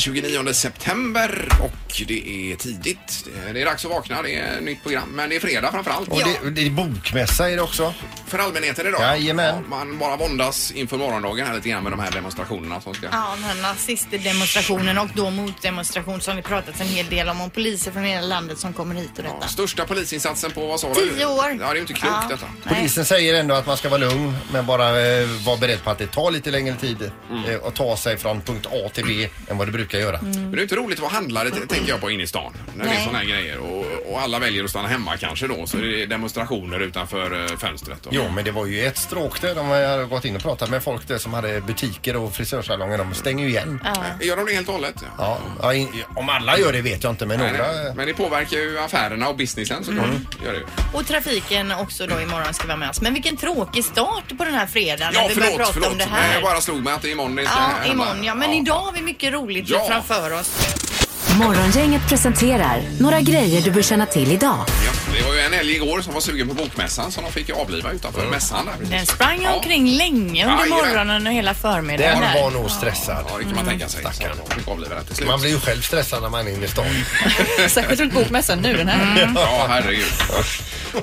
should we get 29 september och det är tidigt. Det är dags att vakna, det är ett nytt program. Men det är fredag framförallt. Och det, det är bokmässa är det också. För allmänheten idag. Jajamän. Ja, man bara våndas inför morgondagen här lite grann med de här demonstrationerna som ska... Ja, den här nazistdemonstrationen och då motdemonstration som det pratats en hel del om. Om poliser från hela landet som kommer hit och Ja, detta. största polisinsatsen på vad sa du? Tio år. Ja, det är ju inte klokt Ja. detta. Nej. Polisen säger ändå att man ska vara lugn men bara eh, vara beredd på att det tar lite längre tid Mm. eh, att ta sig från punkt A till B än vad det brukar göra. Men det är inte roligt att vara handlare t- tänker jag på inne i stan. När det är Nej. sådana här grejer. Och, och alla väljer att stanna hemma kanske då. Så det är demonstrationer utanför eh, fönstret. Och... Jo, men det var ju ett stråk där. De har gått in och pratat med folk där som hade butiker och frisörsalonger. De stänger ju igen. Ja. Gör de det helt och hållet? Ja. Ja, ja, in, om alla gör det vet jag inte, men Nej, några... nej. Men det påverkar ju affärerna och businessen såklart. Mm. Gör det ju. Och trafiken också då imorgon ska vara med oss. Men vilken tråkig start på den här fredagen när Ja, vi börjar förlåt, prata förlåt. om det här. jag bara slog mig att det är imorgon det ska Ja, hända. imorgon ja. Men idag har vi mycket roligt Ja. framför oss. Morgongänget presenterar några grejer du bör känna till idag. Ja, det var ju en älg igår som var sugen på bokmässan så de fick ju avliva utanför mässan där. Den sprang Ja. omkring länge under Jajamän. morgonen och hela förmiddagen. Den var nog stressad. Ja, det kan man tänka sig. Stackarn. Så de fick avliva den till slut. Man blir ju själv stressad när man är inne i stan. Särskilt runt bokmässan nu den här. Ja, herregud.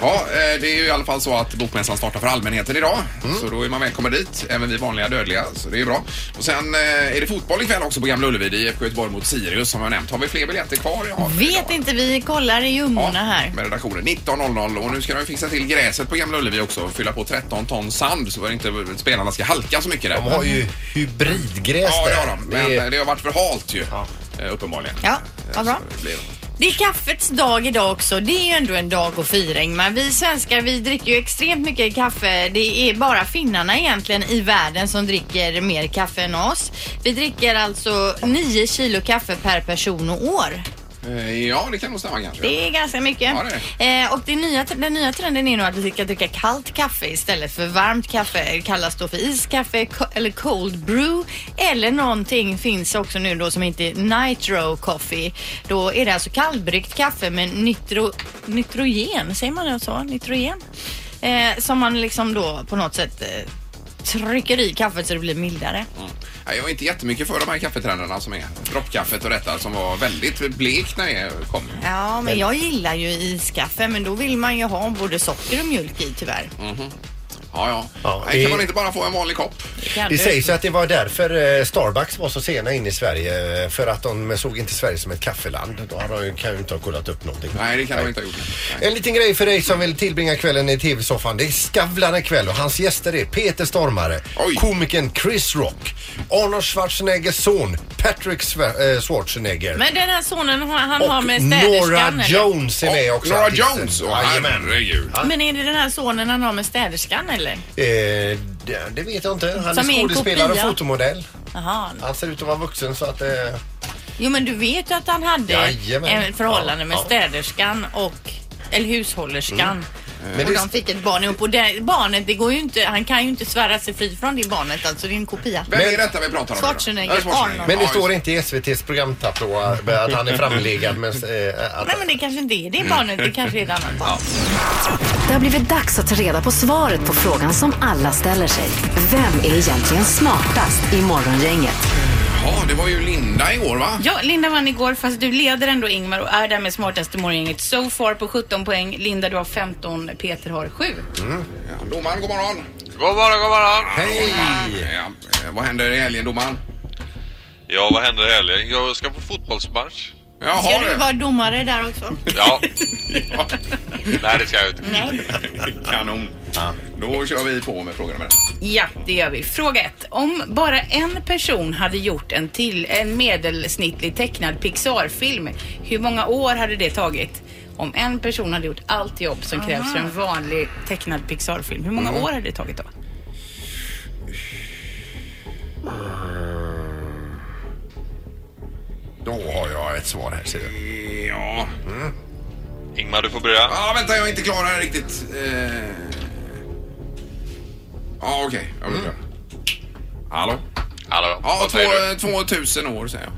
Ja, eh, det är ju i alla fall så att bokmässan startar för allmänheten idag. Så då är man välkommen dit, även vi vanliga dödliga. Så det är bra. Och sen eh, är det fotboll ikväll också på Gamla Ullevi. Det är IFK Göteborg mot Sirius som jag nämnt. Har vi fler biljetter kvar? Ja, Vet idag. inte, vi kollar i jummorna här. med redaktionen. 19.00 och nu ska de fixa till gräset på Gamla Ullevi också. Fylla på 13 ton sand så att inte spelarna ska halka så mycket där. De har ju hybridgräs Ja, det har de. Men Det det, är- har varit för halt ju. eh, Uppenbarligen. Ja, vad bra. Så det blir- det är kaffets dag idag också. Det är ju ändå en dag och firing. Men Vi svenskar vi dricker ju extremt mycket kaffe. Det är bara finnarna egentligen i världen som dricker mer kaffe än oss. Vi dricker alltså 9 kilo kaffe per person och år. Eh, Ja, det kan nog stämma kanske. Det är ganska mycket. Ja, det Eh, och det nya, den nya trenden är nog att vi ska dricka kallt kaffe istället för varmt kaffe. Det kallas då för iskaffe eller cold brew. Eller någonting finns också nu då som heter nitro coffee. Då är det alltså kallbryggt kaffe med nitro, nitrogen, säger man det så? Nitrogen? Eh, som man liksom då på något sätt eh, trycker i kaffet så det blir mildare. Mm. Ja, Jag var inte jättemycket för de här kaffetrenderna som är. Droppkaffet och detta som var väldigt blekt när det kom. Ja, men jag gillar ju iskaffe men då vill man ju ha både socker och mjölk i tyvärr. Ja, ja. Ja, Nej, kan det- man inte bara få en vanlig kopp? Kan Det du? sägs att det var därför eh, Starbucks var så sena in i Sverige. eh, För att de såg inte Sverige som ett kaffeland. Då har de ju- kan ju inte ha kollat upp någonting. Nej, det kan de inte ha gjort. Nej. En liten grej för dig som vill tillbringa kvällen i tv-soffan. Det är Skavlan ikväll och hans gäster är Peter Stormare, Oj. komikern Chris Rock, Arnold Schwarzeneggers son Patrick eh, Schwarzenegger Men den här sonen han, han och har med Nora städerskan eller? Jones är med också. Nora artisten. Jones! Jajamän. herregud. Men är det den här sonen han har med städerskan eller? Eh, det, det vet jag inte. Han Som är är en skådespelare och kopia. fotomodell. Jaha. Han ser ut att vara vuxen så att... Eh, Jo men du vet ju att han hade Jajamän. en förhållande med Ja, ja. städerskan och eller hushållerskan. Men och det- de fick ett barn och på det barnet, det går ju inte, han kan ju inte svära sig fri från det barnet alltså, det är en kopia. Vem Men- är detta vi pratar om? då? Schwarzenegger, Ja, Schwarzenegger. Men det står inte i SVTs programtablå eh, att han är framlegad. Men, eh, att, Nej men det kanske inte är det barnet, det kanske är ett annat barn. Det har blivit dags att ta reda på svaret på frågan som alla ställer sig. Vem är egentligen smartast i Morgongänget? Ja, det var ju Linda igår va? Ja, Linda vann igår fast du leder ändå Ingmar och är därmed smartast i morgongänget. So far på 17 poäng. Linda du har 15, Peter har 7. Ja, domaren, god morgon. God morgon, god morgon. Hej! Ja, eh, vad händer i helgen domaren? Ja, vad händer i helgen? Jag ska på fotbollsmatch. Jaha Ska du du. vara domare där också? Ja. Ja. Nej, det ska jag inte. Nej. Kanon. Då kör vi på med frågorna med. Ja, det gör vi. Fråga ett. Om bara en person hade gjort en, till, en medelsnittlig tecknad Pixar-film, hur många år hade det tagit? Om en person hade gjort allt jobb som krävs för en vanlig tecknad Pixar-film, hur många år hade det tagit då? Då har jag ett svar här ser du. Ja. Ingmar, du får börja. ja, vänta jag är inte klar här riktigt. Eh... Ja, okej. Blir klar. Hallå? Hallå, Ja, vad säger två, 2000 år säger jag.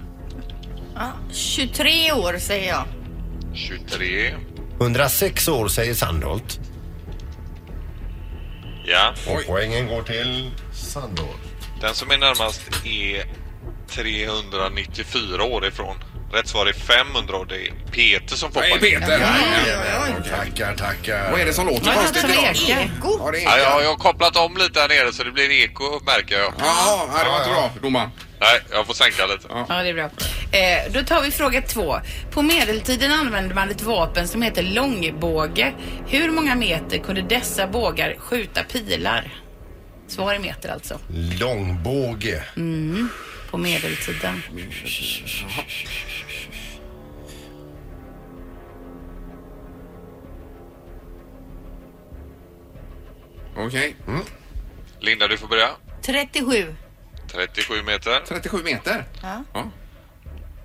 Ja, 23 år säger jag. du? 23. 106 år säger Sandholt. Ja. Och poängen går till Sandholt. Den som är närmast är 394 år ifrån. Rätt svar är 500 och det är Peter som får Nej. Peter. Ja, Ja, ja, ja. okej. Tackar, tackar. Vad är det som låter konstigt som idag? Eko. Ja, det är Ja, jag, ekar. jag har kopplat om lite här nere så det blir eko märker jag. Ja, ja, det var inte bra, domaren. Nej, jag får sänka lite. Ja, det är bra. Eh, då tar vi fråga två. På medeltiden använde man ett vapen som heter långbåge. Hur många meter kunde dessa bågar skjuta pilar? Svar i meter alltså. Långbåge. På medeltiden. Okej. Linda, du får börja. 37. 37 meter. 37 meter. Ja. Ja.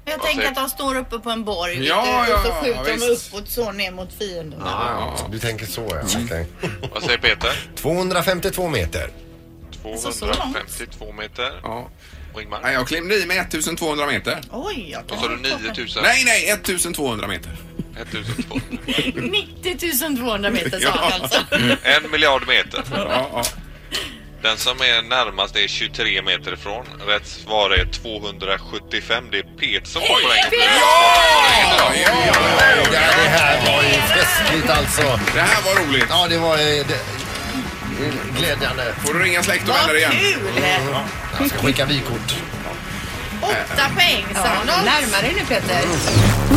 Jag tänker att de står uppe på en borg vet Ja, du, och så ja, skjuter de visst. uppåt så ner mot fienden. Ja, du tänker så ja. Okej. Vad säger Peter? 252 meter. Så, så långt. 252 meter. Ja. Och Ingmar? Nej, jag klämde i med 1200 meter. Oj, jag Då sa du 9000. Nej, nej, 1200 meter. 1200. 90 200 meter sa Ja. han alltså. En miljard meter. Ja, ja. Den som är närmast är 23 meter ifrån. Rätt svar är 275. Det är Peter som får poäng. Ja, ja, ja. Ja, det här var ju festligt alltså. Det här var roligt. Ja, det var eh, det, glädjande. Får du ringa släkt och Vad vänner igen? kul! Jag ska skicka vykort. Åtta poäng sa han då. Närmare nu Peter.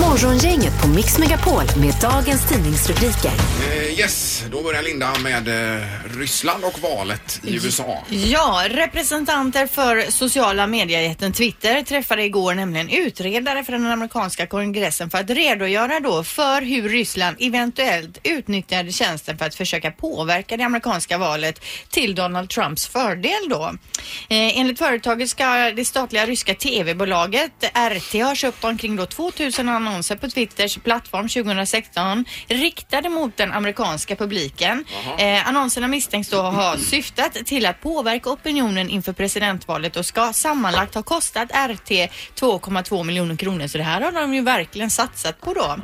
Morgongänget på Mix Megapol med dagens tidningsrubriker. Eh, yes, då börjar Linda med eh, Ryssland och valet i USA. Ja, representanter för sociala mediejätten Twitter träffade igår nämligen utredare för den amerikanska kongressen för att redogöra då för hur Ryssland eventuellt utnyttjade tjänsten för att försöka påverka det amerikanska valet till Donald Trumps fördel då. Eh, enligt företaget ska det statliga ryska TV-bolaget RT ha köpt omkring då 2000 annonser på Twitters plattform 2016 riktade mot den amerikanska publiken. Eh, annonserna misstänks då ha syftat till att påverka opinionen inför presidentvalet och ska sammanlagt ha kostat RT 2,2 miljoner kronor. Så det här har de ju verkligen satsat på då.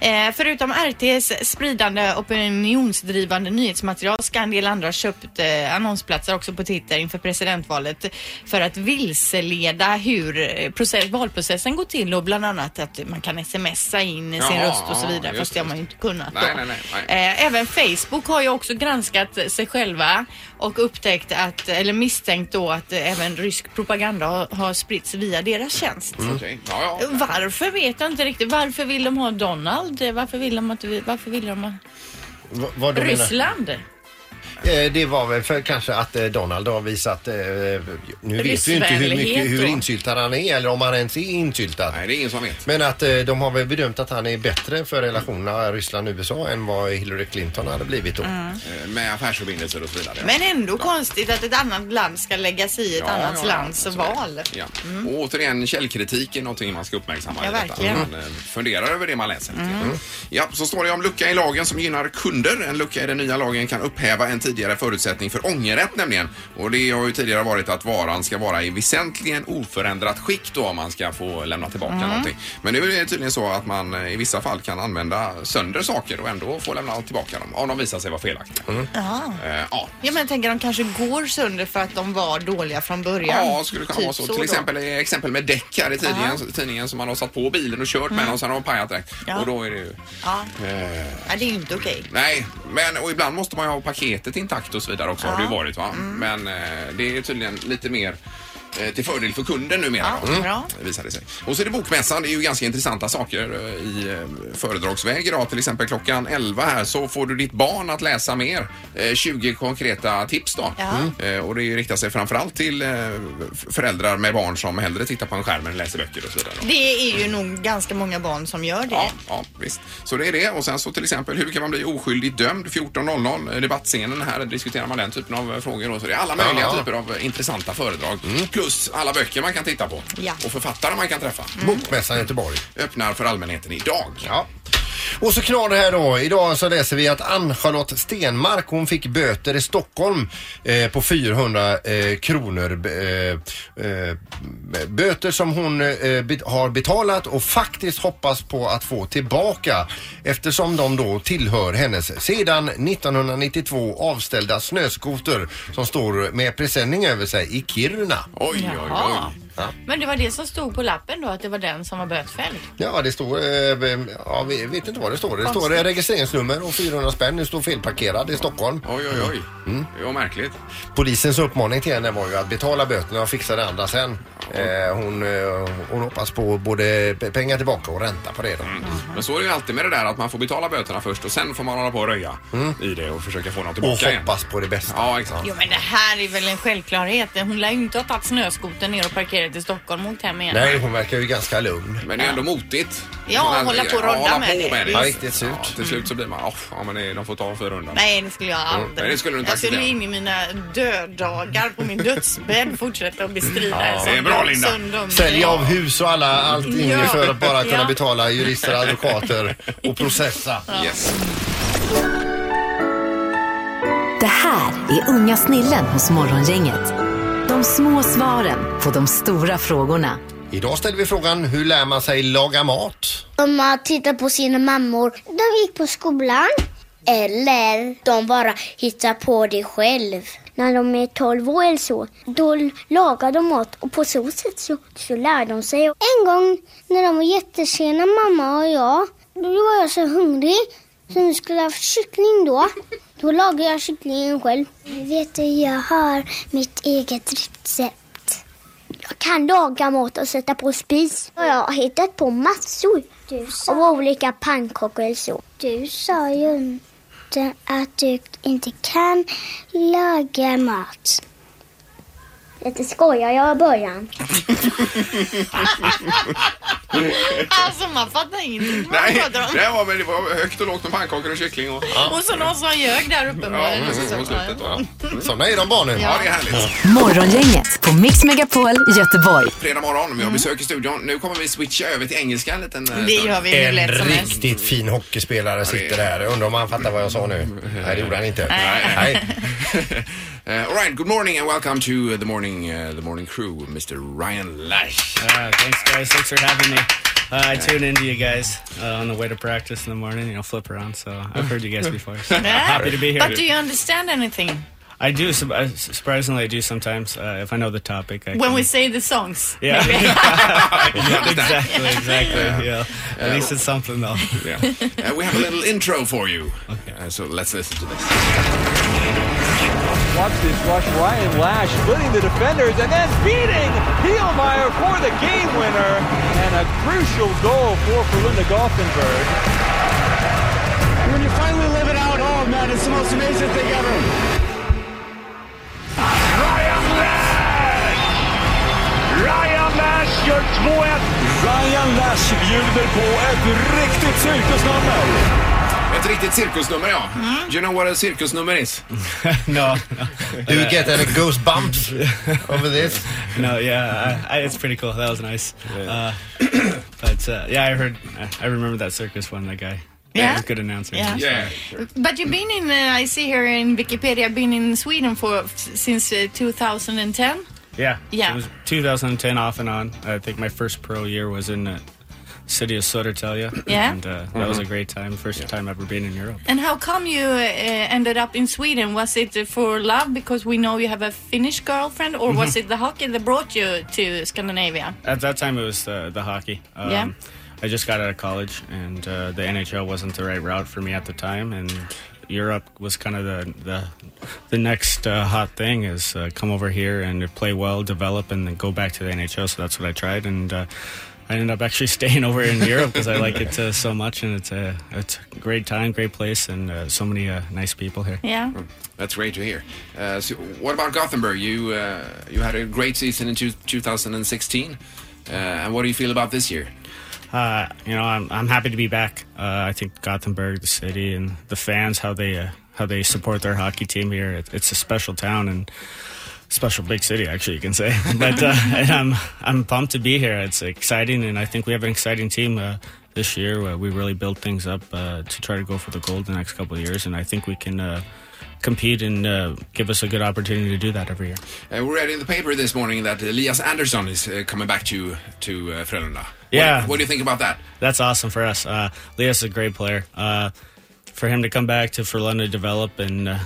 Eh, förutom RTs spridande opinionsdrivande nyhetsmaterial ska en del andra ha köpt eh, annonsplatser också på Twitter inför presidentvalet för att vilseleda hur eh, process, valprocessen går till och bland annat att man kan smsa in sin röst och så vidare fast det har man ju inte kunnat Nej, då. nej, nej. Eh, även Facebook har ju också granskat sig själva och upptäckt att, eller misstänkt då att även rysk propaganda har, har spritts via deras tjänst. Ja, ja. Varför vet jag inte riktigt. Varför vill de ha Donald? Varför vill de, att, varför vill de ha V- vad? Ryssland? Eh, Det var väl för kanske att eh, Donald har visat, eh, nu vet vi ju inte hur, mycket, hur då. insyltad han är eller om han ens är insyltad. Nej, det är ingen som vet. Men att eh, de har väl bedömt att han är bättre för relationerna Ryssland-USA än vad Hillary Clinton hade blivit då. Mm. Eh, Med affärsförbindelser och så vidare. Men ändå konstigt att ett annat land ska lägga sig i ett Ja, annat lands så är det. val. Ja. Och återigen, källkritik är någonting man ska uppmärksamma Ja, i detta. verkligen. Man eh, funderar över det man läser. Mm. Ja, så står det om lucka i lagen som gynnar kunder. En lucka i den nya lagen kan upphäva en tidigare förutsättning för ångerrätt nämligen. Och det har ju tidigare varit att varan ska vara i väsentligen oförändrat skick då om man ska få lämna tillbaka någonting. Men nu är det tydligen så att man eh, i vissa fall kan använda sönder saker och ändå få lämna tillbaka dem om de visar sig vara felaktiga. Jaha. Eh, ja, Ja, men jag tänker de kanske går sönder för att de var dåliga från början. Ja, skulle kunna Typ vara så. då. Till exempel eh, exempel med däck här i tidningen, tidningen som man har satt på bilen och kört med och sen har de pajat direkt. Mm. Ja. Och då är det ju... Ja. Eh, ja, det är ju inte okej. nej, men och ibland måste man ju ha paketet intakt och så vidare också har det ju varit va. Mm. Men eh, det är tydligen lite mer eh, till fördel för kunden numera. Ja, då, bra. Visar det sig. Och så är det bokmässan. Det är ju ganska intressanta saker eh, i eh, föredragsväg idag. Till exempel klockan 11 här så får du ditt barn att läsa mer. Eh, 20 konkreta tips då. Ja. Eh, och det riktar sig framförallt till eh, f- föräldrar med barn som hellre tittar på en skärm än läser böcker och så vidare. då. Det är ju nog ganska många barn som gör det. Ja, ja, visst. Så det är det. Och sen så till exempel, hur kan man bli oskyldigt dömd? 14.00, eh, debattscenen här diskuterar man den typen av eh, frågor. Och så det är alla möjliga Ja. typer av eh, intressanta föredrag. Plus alla böcker man kan titta på. Ja. Och författare man kan träffa. Bokmässan i Göteborg. Öppnar för allmänheten idag. Ja. Och så knorr det här då. Idag så läser vi att Ann-Charlotte Stenmark hon fick böter i Stockholm eh, på 400 eh, kronor. Eh, eh, böter som hon eh, be har betalat och faktiskt hoppas på att få tillbaka eftersom de då tillhör hennes sedan 1992 avställda snöskoter som står med presenning över sig i Kiruna. Oj, oj, Jaha. Men det var det som stod på lappen då, att det var den som var bötfälld. Ja, det står... Eh, ja, vi vet inte vad det står. Det står eh, registreringsnummer och 400 spänn. Det står felparkerad i Stockholm. Oj, oj, oj. Mm. Det var märkligt. Polisens uppmaning till henne var ju att betala böterna och fixa det andra sen. Eh, hon, eh, hon hoppas på både pengar tillbaka och ränta på det då. Men så är det ju alltid med det där att man får betala böterna först och sen får man hålla på och röja i det och försöka få något Och tillbaka igen. hoppas på det bästa. Ja, exakt. Jo men det här är väl en självklarhet. Hon lär ju inte ha tagit snöskoten ner och parkerat i Stockholm och åkt hem igen. Nej, hon verkar ju ganska lugn. Men det är ändå motigt. Ja, här- hålla på och rodda hålla med på det. med det. Ja, riktigt surt. Ja, till slut så blir man, oh, ja men det, de får ta 400. Nej, det skulle jag aldrig. nej, det skulle du inte jag skulle acceptera. in i mina döddagar på min dödsbädd fortsätta att bestrida en sån det är bra, dum- Linda. dum Sälja av hus och alla, allting Ja. för att bara kunna Ja. betala jurister, advokater och processa. Yes. Det här är unga snillen hos Morgongänget. De små svaren på de stora frågorna. Idag ställer vi frågan, hur lär man sig laga mat? Om man tittar på sina mammor, de gick på skolan. Eller de bara hittar på det själv. När de är 12 år eller så, då lagar de mat och på så sätt så, så lär de sig. En gång när de var jättesena, mamma och jag, då var jag så hungrig så nu skulle jag ha kyckling då. Då lagade jag kycklingen själv. Vet du, jag har mitt eget recept. Jag kan laga mat och sätta på spis. Och Jag har hittat på massor av olika pannkakor eller så. Du sa ju inte att du inte kan laga mat. Lite skojar jag i början. Alltså man fattar ingenting vad Nej, de pratar om. det var, men det var högt och lågt med pannkakor och kyckling och... Och så någon som ljög där uppe. Ja, mot slutet då. Sådana är de barnen. Ja, det är härligt. Morgongänget på Mix Megapol Göteborg. Fredag morgon, vi har besök i studion. Nu kommer vi switcha över till engelska en liten eh, Det stund. gör vi hur En lätt som helst. riktigt fin hockeyspelare sitter där. Jag undrar om han fattar vad jag sa nu. Nej, det gjorde han inte. Nej. Uh, all right, good morning and welcome to the morning, uh, the morning crew, Mr. Ryan Lash. Uh, thanks, guys. Thanks for having me. Uh, I tune into you guys uh, on the way to practice in the morning. You know, flip around. So I've heard you guys before. So happy to be here. But do you understand anything I do. uh, Surprisingly, I do sometimes. Uh, if I know the topic, I when can, we say the songs? Yeah. understand? exactly, exactly. Yeah. At least it's something though. Yeah. Uh, we have a little intro for you. Uh, so let's listen to this. Watch this rush. Ryan Lash splitting the defenders and then beating Pielmeyer for the game winner and a crucial goal for Ferlinda Gothenburg. When you finally live it out, oh man, it's the most amazing thing ever. Gör 2-1. Ryan Lash bjuder på ett riktigt cirkusnummer. Ett riktigt cirkusnummer, ja. Do you know what a cirkusnummer is? no, no, Do you get any goosebumps over this? no. Yeah, I, I, it's pretty cool. That was nice. Uh, but uh, yeah, I heard. I I remember that circus one. That guy. Yeah? he was a good announcer. Yeah. Yeah, sure. But you've been in, uh, I see here in Wikipedia, been in Sweden for since uh, 2010. Yeah. Yeah. It was 2010 off and on. I think my first pro year was in the city of Södertälje. Yeah. And uh, that was a great time. First time ever being in Europe. And how come you uh, ended up in Sweden? Was it uh, for love because we know you have a Finnish girlfriend, or was it the hockey that brought you to Scandinavia? At that time, it was the, the hockey. Um, Yeah. I just got out of college, and uh, the NHL wasn't the right route for me at the time, and Europe was kind of the the, the next uh, hot thing is uh, come over here and play well, develop, and then go back to the NHL. So that's what I tried, and uh, I ended up actually staying over in Europe because I like it uh, so much, and it's a it's a great time, great place, and uh, so many uh, nice people here. Yeah. That's great to hear. Uh, so what about Gothenburg? You uh, you had a great season in two, 2016. Uh, and what do you feel about this year? Uh, you know, I'm I'm happy to be back. Uh, I think Gothenburg, the city, and the fans, how they uh, how they support their hockey team here. It, it's a special town and special big city, actually, you can say. but uh, I'm I'm pumped to be here. It's exciting, and I think we have an exciting team uh, this year. Uh, we really built things up uh, to try to go for the gold the next couple of years, and I think we can. Compete and uh, give us a good opportunity to do that every year. Uh, we read in the paper this morning that Elias Anderson is uh, coming back to to uh, Frölunda. Yeah. What, what do you think about that? That's awesome for us. Uh, Leas is a great player. Uh, for him to come back to Frölunda, develop, and uh,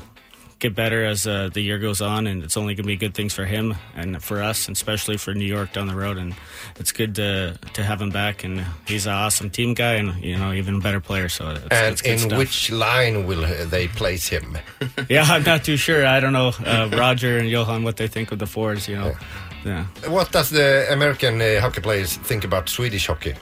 get better as uh, the year goes on, and it's only going to be good things for him and for us, and especially for New York down the road. And it's good to to have him back, and he's an awesome team guy, and you know even a better player. So it's, And it's in stuff. which line will they place him? yeah, I'm not too sure. I don't know uh, Roger and Johan what they think of the fours. You know, yeah. What does the American uh, hockey players think about Swedish hockey?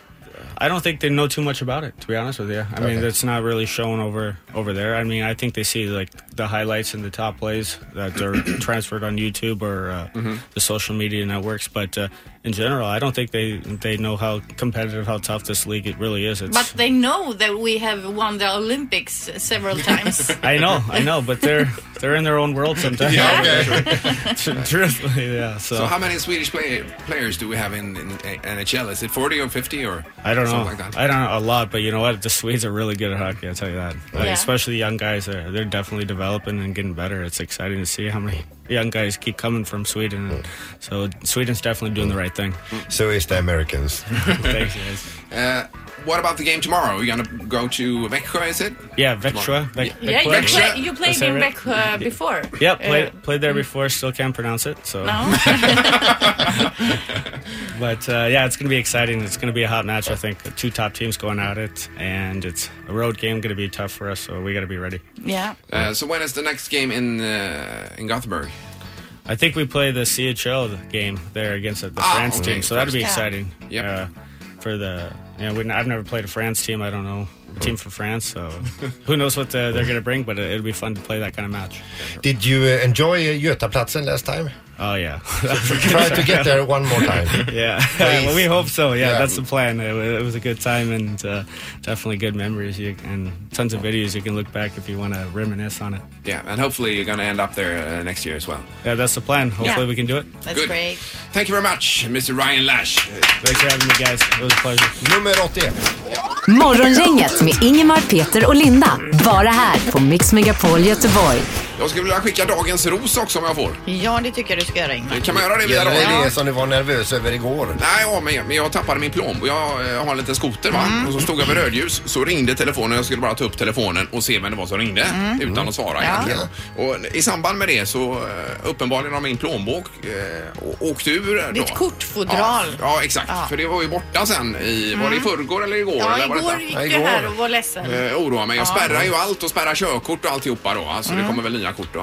I don't think they know too much about it, to be honest with you. I mean, Okay. it's not really shown over over there. I mean, I think they see like the highlights and the top plays that are transferred on YouTube or uh, Mm-hmm. the social media networks. But uh, in general, I don't think they they know how competitive, how tough this league it really is. It's, But they know that we have won the Olympics several times. I know, I know, but they're they're in their own world sometimes. Yeah, okay. Truthfully, yeah. So, So how many Swedish play, players do we have in, in NHL? Is it 40 or 50 or I don't know. something like that? I don't know a lot, but you know what? The Swedes are really good at hockey. I'll tell you that. Like, Yeah. especially the young guys. They're, they're definitely developing and getting better. It's exciting to see how many young guys keep coming from Sweden. And so Sweden's definitely doing the right thing. So is the Americans. Thanks, guys. Uh, what about the game tomorrow? You're going to go to Växjö, is it? Yeah, Växjö. Väx- yeah, you, Växjö. play, you played Is in right? Växjö before. Yeah, played, Uh, played there before. Still can't pronounce it. So, no. but uh, yeah, it's going to be exciting. It's going to be a hot match. I think two top teams going at it, and it's a road game. Going to be tough for us, so we got to be ready. yeah. Uh, so when is the next game in uh, in Gothenburg? I think we play the CHL game there against the Ah, France okay. team, so that'd be Yeah. exciting. Yep. Uh, for the, you know, I've never played a France team. I don't know a team for France, so who knows what the, they're going to bring, but it, it'll be fun to play that kind of match. Did you uh, enjoy uh, Götaplatsen last time? Oh yeah, Try to get there one more time. yeah. well, we hope so. Yeah, Yeah. that's the plan. It, it was a good time and uh, definitely good memories. You, and tons of videos you can look back if you want to reminisce on it. Yeah, and hopefully you're going to end up there uh, next year as well. Yeah, that's the plan. Hopefully Yeah. we can do it. That's Good. great. Thank you very much, Mr. Ryan Lash. Thanks for having me, guys. It was a pleasure. Nummer 81. Morgongänget med Ingemar, Peter och Linda. Bara här på Mix Megapol Göteborg. Jag skulle vilja skicka dagens ros också om jag får. Ja, det tycker jag du ska göra Ingmar. Kan man göra det via Gäller radion? det det som du var nervös över igår? Nej, ja, men, men jag tappade min plånbok. Jag eh, har en liten skoter va? Och så stod jag vid rödljus. Så ringde telefonen. Jag skulle bara ta upp telefonen och se vem det var som ringde. Utan att svara egentligen. Och i samband med det så eh, uppenbarligen har min plånbok eh, å- åkt ur. då. Ditt kortfodral. Ja, ja exakt. Ja. För det var ju borta sen i, var det i förrgår eller igår? Ja, eller var igår detta? gick Ja, du igår. här och var ledsen. Eh, oroar mig. Jag Ja. spärrar ju allt och spärrar körkort och alltihopa då. Alltså det kommer väl nya kort och,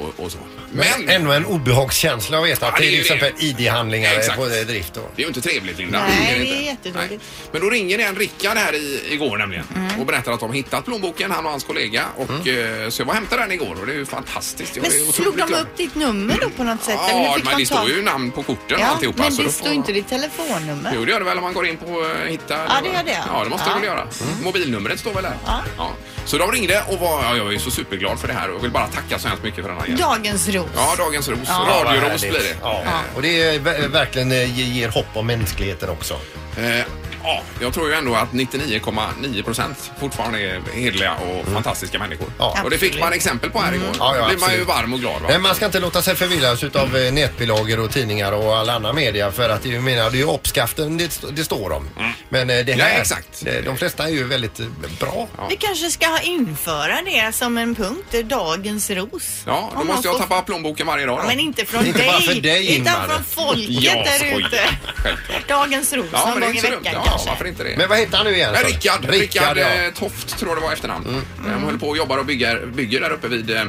och, och så. Men Men ändå en obehagskänsla att veta att Ja, det det är till det. exempel ID-handlingar Exakt. på eh, drift. Då. Det är ju inte trevligt Linda. Nej, är det är inte. jättedåligt. Nej. Men då ringer en Rickard här i, igår nämligen Mm. och berättar att de har hittat plånboken, han och hans kollega. Och, eh, så jag var och hämtade den igår och det är ju fantastiskt. Jag Men är slog de glad. upp ditt nummer då på något sätt? eller Ja, fick men de det står tag- ju namn på korten och Ja, alltihopa. men så det då står får- inte ditt telefonnummer. Jo, det gör det väl om man går in på eh, hitta... Ja, det gör det. Ja, det måste Ja. det väl göra. Mobilnumret står väl där. Ja. Så de ringde och var, ja, jag är så superglad för det här och vill bara tacka så hemskt mycket för den här. Dagens ros. Ja, dagens ros. Ja. Radioros blir det. Ja. Och det är ver- verkligen eh, ge- ger hopp om mänskligheten också. Eh, ja, jag tror ju ändå att 99,9 procent fortfarande är hederliga och fantastiska människor. Ja. Och det fick man exempel på här igår. Ja, ja, Då blir man ju absolut. varm och glad. Va? Men man ska inte låta sig förvillas utav eh, nätbilagor och tidningar och all annan media för att jag menar, det är ju uppskaften det, st- det står om. Men eh, det Ja, här, exakt. det- de flesta är ju väldigt eh, bra. Vi kanske ska införa det som en punkt, eh, dagens ros. Ja, då Om måste jag får- tappa plånboken varje dag då. men inte från Inte dig, bara för dig, utan Ingmar. från folket Jag där skojar. ute. Självklart. Dagens ros Ja, någon men det är gång i inte så dumt. veckan Ja, kanske. varför inte det? Men vad heter han nu igen? Sa du? Rickard, Rickard ja. eh, Toft tror jag det var efternamn. De håller på och jobbar och bygger, bygger där uppe vid eh,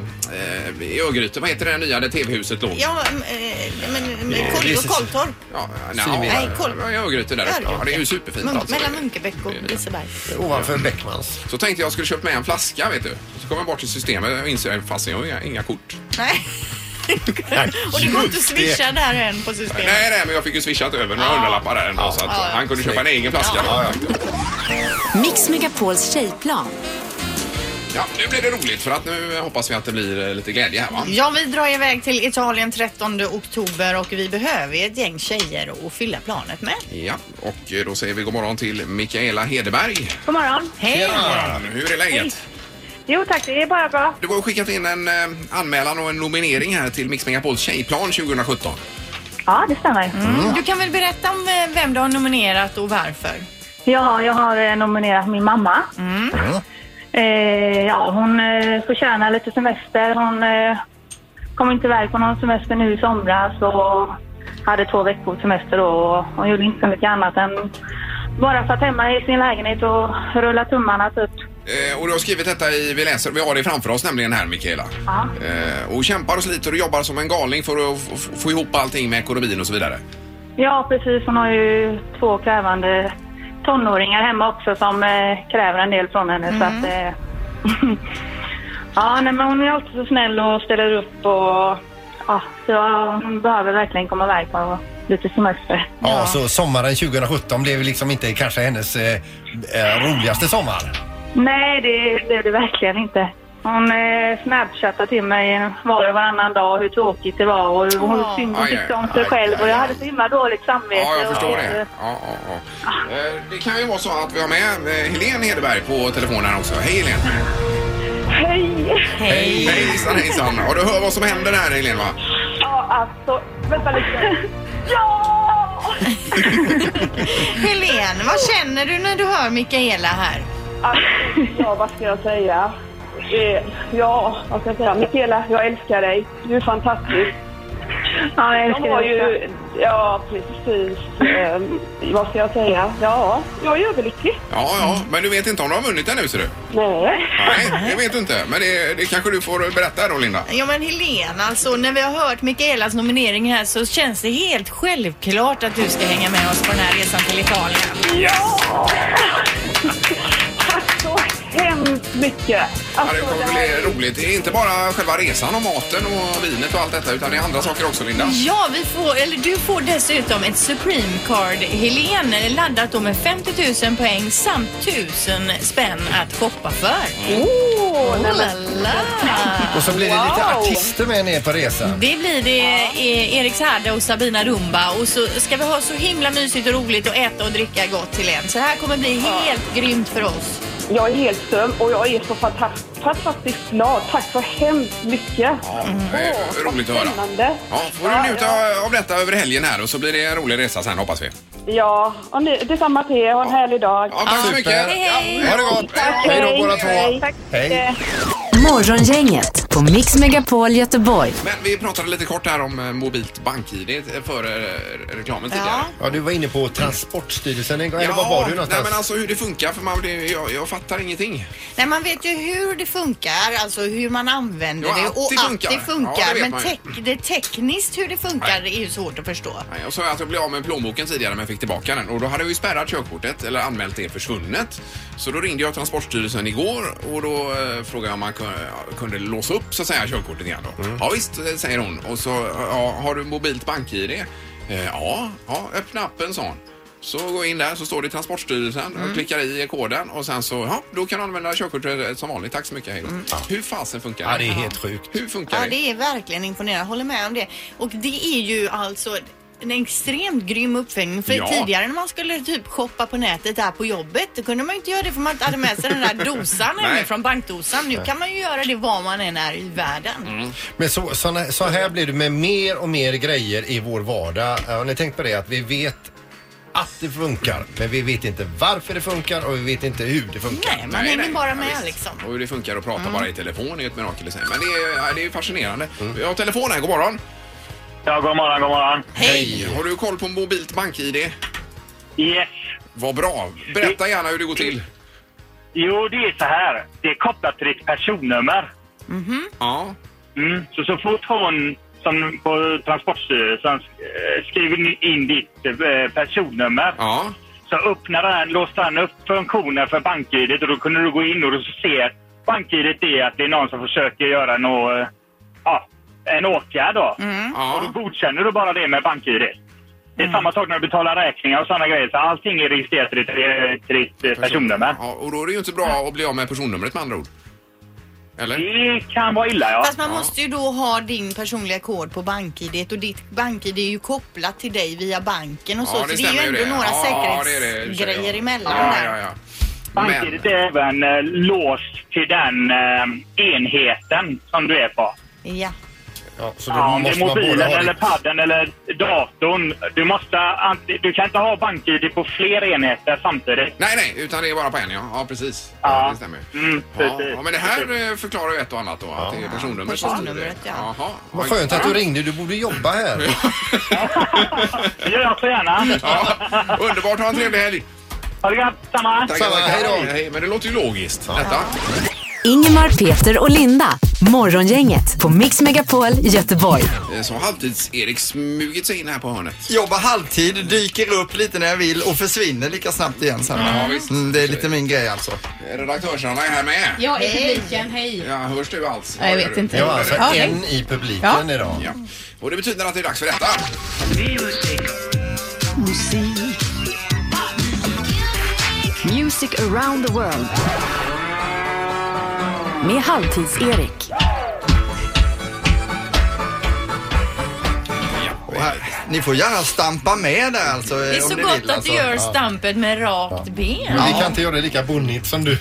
i Örgryte. Vad heter det nya där TV-huset låg? Ja, men, eh, men, men Kol- precis. Kolltorp. Ja. Nej, ja, i Örgryte där uppe. Ja, det är ju superfint Munk, alltså. mellan Munkebäck och Liseberg. Ovanför Beckmans. Så tänkte jag skulle köpa med en flaska vet du. Så kom jag bort till systemet och inser att jag har inga, inga kort. Nej. och det går inte att swisha där än på systemet. Nej, nej, men jag fick ju swishat över några hundralappar där ändå, så att Ja, ja. han kunde köpa en egen flaska. Ja, Ja, ja. Mix Megapols tjejplan. nu blir det roligt för att nu hoppas vi att det blir eh, lite glädje här va? Ja, vi drar iväg till Italien 13 oktober och vi behöver ett gäng tjejer att fylla planet med. Ja, och då säger vi god morgon till Mikaela Hedeberg. God morgon. Hej! Hur är läget? Jo tack, det är bara bra. Du har skickat in en eh, anmälan och en nominering här till Mix Megapols tjejplan 2017. Ja, det stämmer. Mm. Du kan väl berätta om eh, vem du har nominerat och varför? Ja, jag har eh, nominerat min mamma. Eh, ja, hon eh, får tjäna lite semester. Hon eh, kom inte iväg på någon semester nu i somras och hade två veckors semester då. och Hon gjorde inte så mycket annat än bara satt hemma i sin lägenhet och rullade tummarna typ. Eh, och du har skrivit detta i Vi läser, vi har det framför oss nämligen här Mikaela. Ja. Eh, och kämpar och sliter och jobbar som en galning för att f- få ihop allting med ekonomin och så vidare. Ja, precis. Hon har ju två krävande tonåringar hemma också som eh, kräver en del från henne. Så att, eh, ja, nej, men hon är alltid så snäll och ställer upp och ja, så hon behöver verkligen komma iväg på lite semester. Ja, så sommaren 2017 blev liksom inte kanske hennes eh, eh, roligaste sommar. Nej, det det är det verkligen inte. Hon eh, snapchattade till mig var och varannan dag hur tråkigt det var och hur hon Åh. synd och aj, tyckte om sig själv. Och jag hade så himla dåligt samvete. Ja, jag förstår och, det. Ja, ja, ja. Eh, det kan ju vara så att vi har med eh, Helene Hedeberg på telefonen här också. Hej Helene! Hej! Hej! Hejsan hejsan! Ja, du hör vad som händer här Helene va? Ja, alltså, vänta lite. Ja! Helene, vad känner du när du hör Mikaela här? Ja, vad ska jag säga? Eh, ja, vad ska jag säga? Mikaela, jag älskar dig. Du är fantastisk. Ja, jag älskar dig ju, Ja, precis. Eh, vad ska jag säga? Ja, jag är överlycklig. Ja, ja, men du vet inte om de har vunnit ännu ser du? Nej. Nej, det vet du inte. Men det, det kanske du får berätta då Linda. Ja men Helene, alltså när vi har hört Mikaelas nominering här så känns det helt självklart att du ska hänga med oss på den här resan till Italien. Ja! Hemskt mycket. Ja, Alltså, det kommer bli roligt. Det är inte bara själva resan och maten och vinet och allt detta utan det är andra saker också Linda. Ja, vi får, eller du får dessutom ett Supreme Card, Helene, laddat då med 50 000 poäng samt 1000 spänn att shoppa för. Åh, nej, Oh men- la la. Och så blir det lite Wow. artister med ner på resan. Det blir det eh, Erik Saade och Sabina Rumba och så ska vi ha så himla mysigt och roligt och äta och dricka gott till en. Så det här kommer bli helt grymt för oss. Jag är helt stum och jag är så fantastiskt, fantastiskt glad. Tack så hemskt mycket. Ja, roligt att höra. Spännande. Ja, får du njuta av detta över helgen här och så blir det en rolig resa sen hoppas vi. Ja, och ni, detsamma till er. Ha en härlig dag. Ja, tack så mycket. Hej, hej. Ha det gott! Tack, Hej då båda två! Hej. Morgongänget på Mix Megapol Göteborg. Men vi pratade lite kort här om eh, mobilt bank-id före eh, reklamen tidigare. Ja, du var inne på Transportstyrelsen en gång. Eller var var du nej någonstans? men alltså hur det funkar för man, det, jag, jag fattar ingenting. Nej, man vet ju hur det funkar, alltså hur man använder Ja, det att och det att funkar. det funkar. Ja, det vet men man ju. tek- det tekniskt hur det funkar är ju svårt att förstå. Nej, Jag sa att jag blev av med plånboken tidigare men jag fick tillbaka den och då hade jag ju spärrat körkortet eller anmält det försvunnet. Så då ringde jag Transportstyrelsen igår och då eh, frågade jag om man kunde, kunde låsa upp så att säga körkortet igen då. Ja visst, eh, säger hon. Och så, ja, har du mobilt bank-id? Eh, ja, ja, öppna appen sa hon. Så går jag in där så står det Transportstyrelsen och klickar i koden och sen så, ja, då kan du använda körkortet som vanligt. Tack så mycket, hej då. Hur fasen funkar Ja, det är helt sjukt. Hur funkar Ja, det? det är verkligen imponerande. Jag håller med om det. Och det är ju alltså en extremt grym uppföljning. För Ja. tidigare när man skulle typ shoppa på nätet där på jobbet, då kunde man inte göra det för man inte hade med sig den där dosan hemifrån bankdosan. Nu kan man ju göra det var man än är i världen. Mm. Men så, såna, så här blir det med mer och mer grejer i vår vardag. Har ni tänkt på det? Att vi vet att det funkar, men vi vet inte varför det funkar och vi vet inte hur det funkar. Nej, man hänger bara med visst. liksom. Och hur det funkar att prata bara i telefon är ett mirakel i sig. Men det är, ja, det är fascinerande. Vi har telefon här, god morgon. Ja, god morgon, god morgon. Hej! Har du koll på mobilt bank-id? Yes. Vad bra. Berätta gärna hur det går till. Jo, det är så här. Det är kopplat till ditt personnummer. Ja. Mm. Så så fort hon som på Transportstyrelsen eh, skriver in ditt eh, personnummer Ja. så öppnar den, låste den upp funktionen för bank-id och då kunde du gå in och du ser bank-id är att det är någon som försöker göra nå, eh, ja, en åtgärd då. Och Ja. då godkänner du bara det med bank-id. Det är samma sak när du betalar räkningar och sådana grejer. Så allting är registrerat till ditt, till ditt eh, personnummer. ja. Och då är det ju inte bra att bli av med personnumret med andra ord. Eller? Det kan vara illa, ja. Fast man måste ju då ha din personliga kod på bank-id och ditt bank-id är ju kopplat till dig via banken och så. Ja, så det det är ju ändå det. några Ja, det det i och säkerhetsgrejer ja. emellan Ja, där. ja, ja. Bank-id är även eh, låst till den eh, enheten som du är på. Ja. Ja, så då Ja, om det är måste man mobilen ha eller padden eller datorn. Du, måste, du kan inte ha BankID på fler enheter samtidigt. Nej, nej, utan det är bara på en, ja. Ja, precis. Ja. det stämmer. Mm, Ja, precis. ja, men det här eh, förklarar ju ett och annat då, att det är personnumret som styr det. Ja. Jaha. Vad skönt att du ringde. Du borde jobba här. Det gör jag så gärna. Ja, underbart, ha en trevlig helg. Ha det gott, samma. Tackar, Samma, hej då. Hej, men det låter ju logiskt, detta. Ingemar, Peter och Linda. Morgongänget på Mix Megapol Göteborg. Eh, Så har halvtids-Erik smugit sig in här på hörnet. Jobbar halvtid, dyker upp lite när jag vill och försvinner lika snabbt igen sen. Ja, visst. Mm, det är lite min grej alltså. Redaktörsarna är här med. Ja, i publiken, hej. Ja, hörs du alls? Nej, jag vet inte. Ja, alltså Ja, hej. en i publiken idag. Ja. Och det betyder att det är dags för detta. Music around the world. Med Halvtids-Erik. Och här, ni får gärna stampa med där alltså. Det är så gott vill, att alltså. du gör stampet med rakt ben. Men vi kan inte göra det lika bonnigt som du.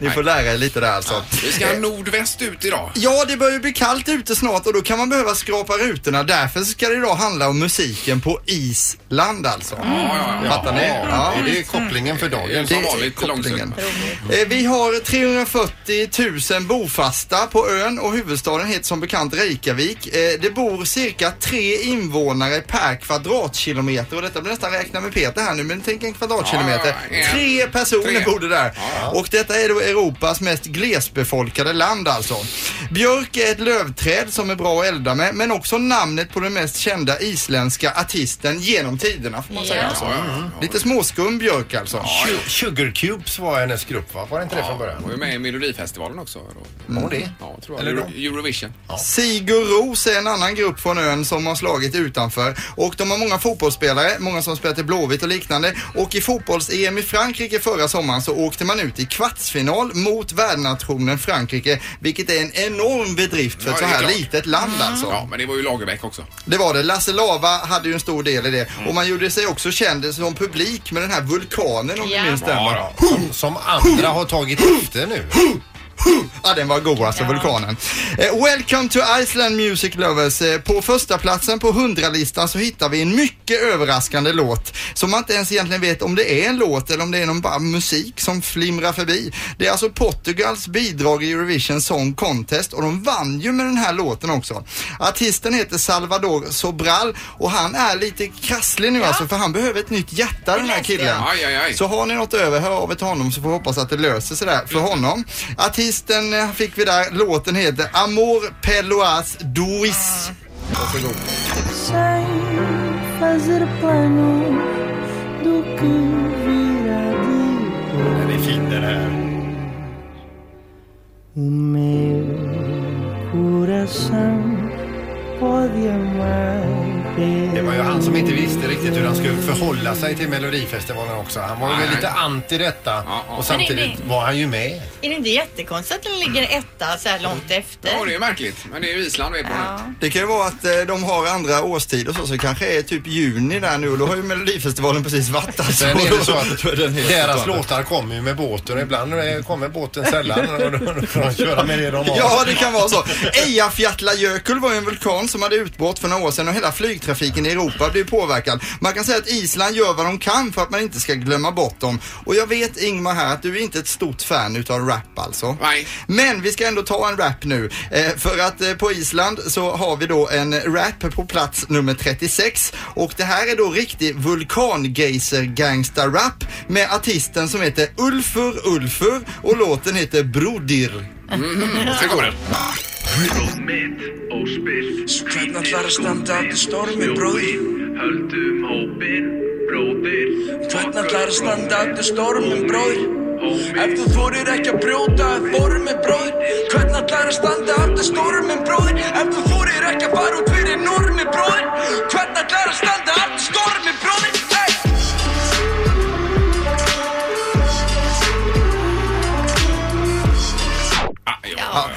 Ni får lära er lite där alltså. Vi ska nordväst ut idag. Ja, det börjar ju bli kallt ute snart och då kan man behöva skrapa rutorna. Därför ska det idag handla om musiken på Island alltså. Fattar ni? Ja. Är det kopplingen för dagen? Som vanligt kopplingen. Eh, Vi har 340 000 bofasta på ön och huvudstaden heter som bekant Reykjavik. Eh, Det bor cirka tre invånare per kvadratkilometer och detta blir nästan räkna med Peter här nu men tänk en kvadratkilometer. Ja, ja, ja. Tre personer det där. Och detta är då Europas mest glesbefolkade land alltså. Björk är ett lövträd som är bra att elda med men också namnet på den mest kända isländska artisten genom tiderna får man säga. Alltså. Ja, ja, ja. Lite småskum Björk alltså. Su- Sugar Cubes var hennes grupp va? Var det inte det från Ja, början? var ju med i Melodifestivalen också. Då. Var hon det? Ja, tror jag. Eller? Eurovision. Sigur Ros är en annan grupp från ön som har slagit utanför och de har många fotbollsspelare, många som spelat i Blåvitt och liknande och i fotbolls-EM i Frankrike förra sommaren så åkte man ut i kvartsfinal mot värdnationen Frankrike vilket är en enorm bedrift för Ja, ett så det är här klart. litet land alltså. Ja, men det var ju Lagerbäck också. Det var det. Lasse Lava hade ju en stor del i det och man gjorde sig också känd som publik med den här vulkanen om Ja. ni minns den. Ja, som, som andra har tagit efter nu. Ja, den var god alltså, vulkanen. Eh, welcome to Iceland Music Lovers. Eh, på första platsen på 100-listan så hittar vi en mycket överraskande låt som man inte ens egentligen vet om det är en låt eller om det är någon bara musik som flimrar förbi. Det är alltså Portugals bidrag i Eurovision Song Contest och de vann ju med den här låten också. Artisten heter Salvador Sobral och han är lite krasslig nu alltså för han behöver ett nytt hjärta den här killen. Aj, aj, aj. Så har ni något över, hör av er till honom så får vi hoppas att det löser sig där för honom. Artisten eh, fick vi där, låten heter Amor Peloas Duis. Varsågod. Den är fin den här. Det var ju han som inte visste riktigt hur han skulle förhålla sig till Melodifestivalen också. Han var ju lite anti detta och samtidigt var han ju med. Är det inte jättekonstigt att den ligger etta så här långt efter? Ja, det är märkligt. Men det är ju Island vet man Ja. Det kan ju vara att eh, de har andra årstider så, så det kanske är typ juni där nu och då har ju Melodifestivalen precis varit alltså. Sen är det så att är deras låtar kommer ju med båten. Ibland eh, kommer båten sällan och då får de köra med det de har. Ja, det kan vara så. Eyjafjallajökull var ju en vulkan som hade utbrott för några år sedan och hela flygtrafiken i Europa blev påverkad. Man kan säga att Island gör vad de kan för att man inte ska glömma bort dem. Och jag vet Ingmar här att du är inte ett stort fan utav rap alltså. Nej. Men vi ska ändå ta en rap nu. Eh, för att eh, på Island så har vi då en rap på plats nummer 36 och det här är då riktig vulkangeyser gangsta rap med artisten som heter Ulfur Ulfur og låten heter Brodir. Sen kommer den. Hvernig ætlar að standa að stormi, bróðir? Höldum hópin, bróðir Hvernig ætlar að standa að stormi, bróðir? Ef þú þorir ekki að brjóta að formi, bróðir Hvernig ætlar að standa að stormi, bróðir? Ef þú þorir ekki að fara út fyrir normi, bróðir Hvernig ætlar að standa að stormi, bróðir? Hey!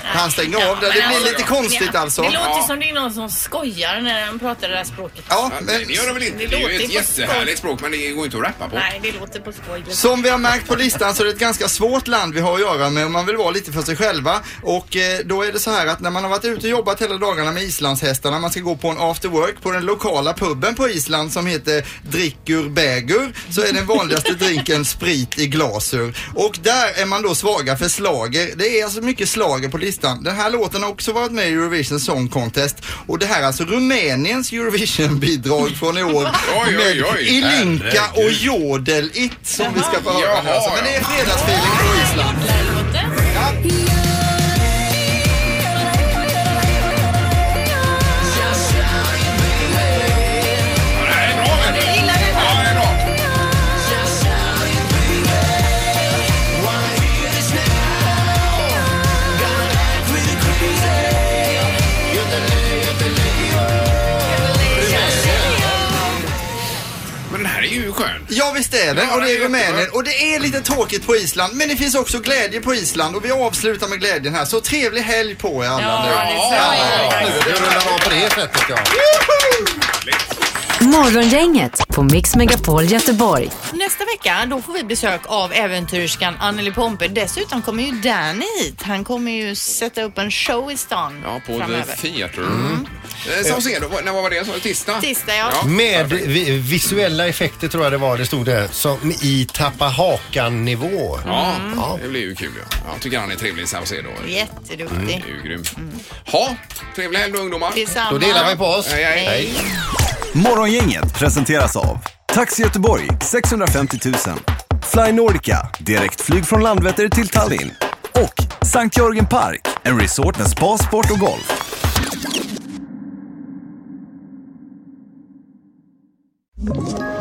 Han kan stänga av det. Det Men blir lite konstigt ja, alltså. Det låter som det är någon som skojar när han pratar det här språket. Ja, men... Det gör det väl inte? Det, är ju ett jättehärligt språk men det går inte att rappa på. Nej, det låter på skoj. Som vi har märkt på listan så är det ett ganska svårt land vi har att göra med om man vill vara lite för sig själva. Och eh, då är det så här att när man har varit ute och jobbat hela dagarna med islandshästarna, man ska gå på en after work på den lokala puben på Island som heter Drickur Bägur, så är den vanligaste drinken sprit i glasur. Och där är man då svaga för slager. Det är alltså mycket slager på listan. Den här låten har också varit med i Eurovision Song Contest och det här är alltså Rumäniens Eurovision-bidrag från i år Oj, oj, oj. med Ilinka och Herregud. Jodel It som vi ska få höra nu. Alltså, men det är fredagsfeeling på Island. Skön. Ja visst är den Ja, och det det är Rumänien och det är lite tråkigt på Island men det finns också glädje på Island och vi avslutar med glädjen här. Så trevlig helg på er alla Ja, nu. det är så. Nu rullar av på det sättet ja. Morgongänget på Mix Megapol Göteborg. Nästa vecka då får vi besök av äventyrskan Anneli Pompe. Dessutom kommer ju Danny hit. Han kommer ju sätta upp en show i stan Ja, på framöver. The Theatre. Mm. Eh, Saucedo, vad- när var det? Så, tisdag? Tisdag, ja. Med vi, visuella effekter tror jag det var det stod det. Som i tappa hakan nivå. Ja, Ja. det blir ju kul. Ja. Jag tycker han är trevlig, Saucedo. Jätteduktig. Det är ju grym. Ha, trevlig helg då ungdomar. Detsamma. Då delar vi på oss. Hej, hej. Hej. Morgongänget presenteras av Taxi Göteborg 650 000 Fly Nordica, direktflyg från Landvetter till Tallinn och Sankt Jörgen Park, en resort med spa, sport och golf. Ett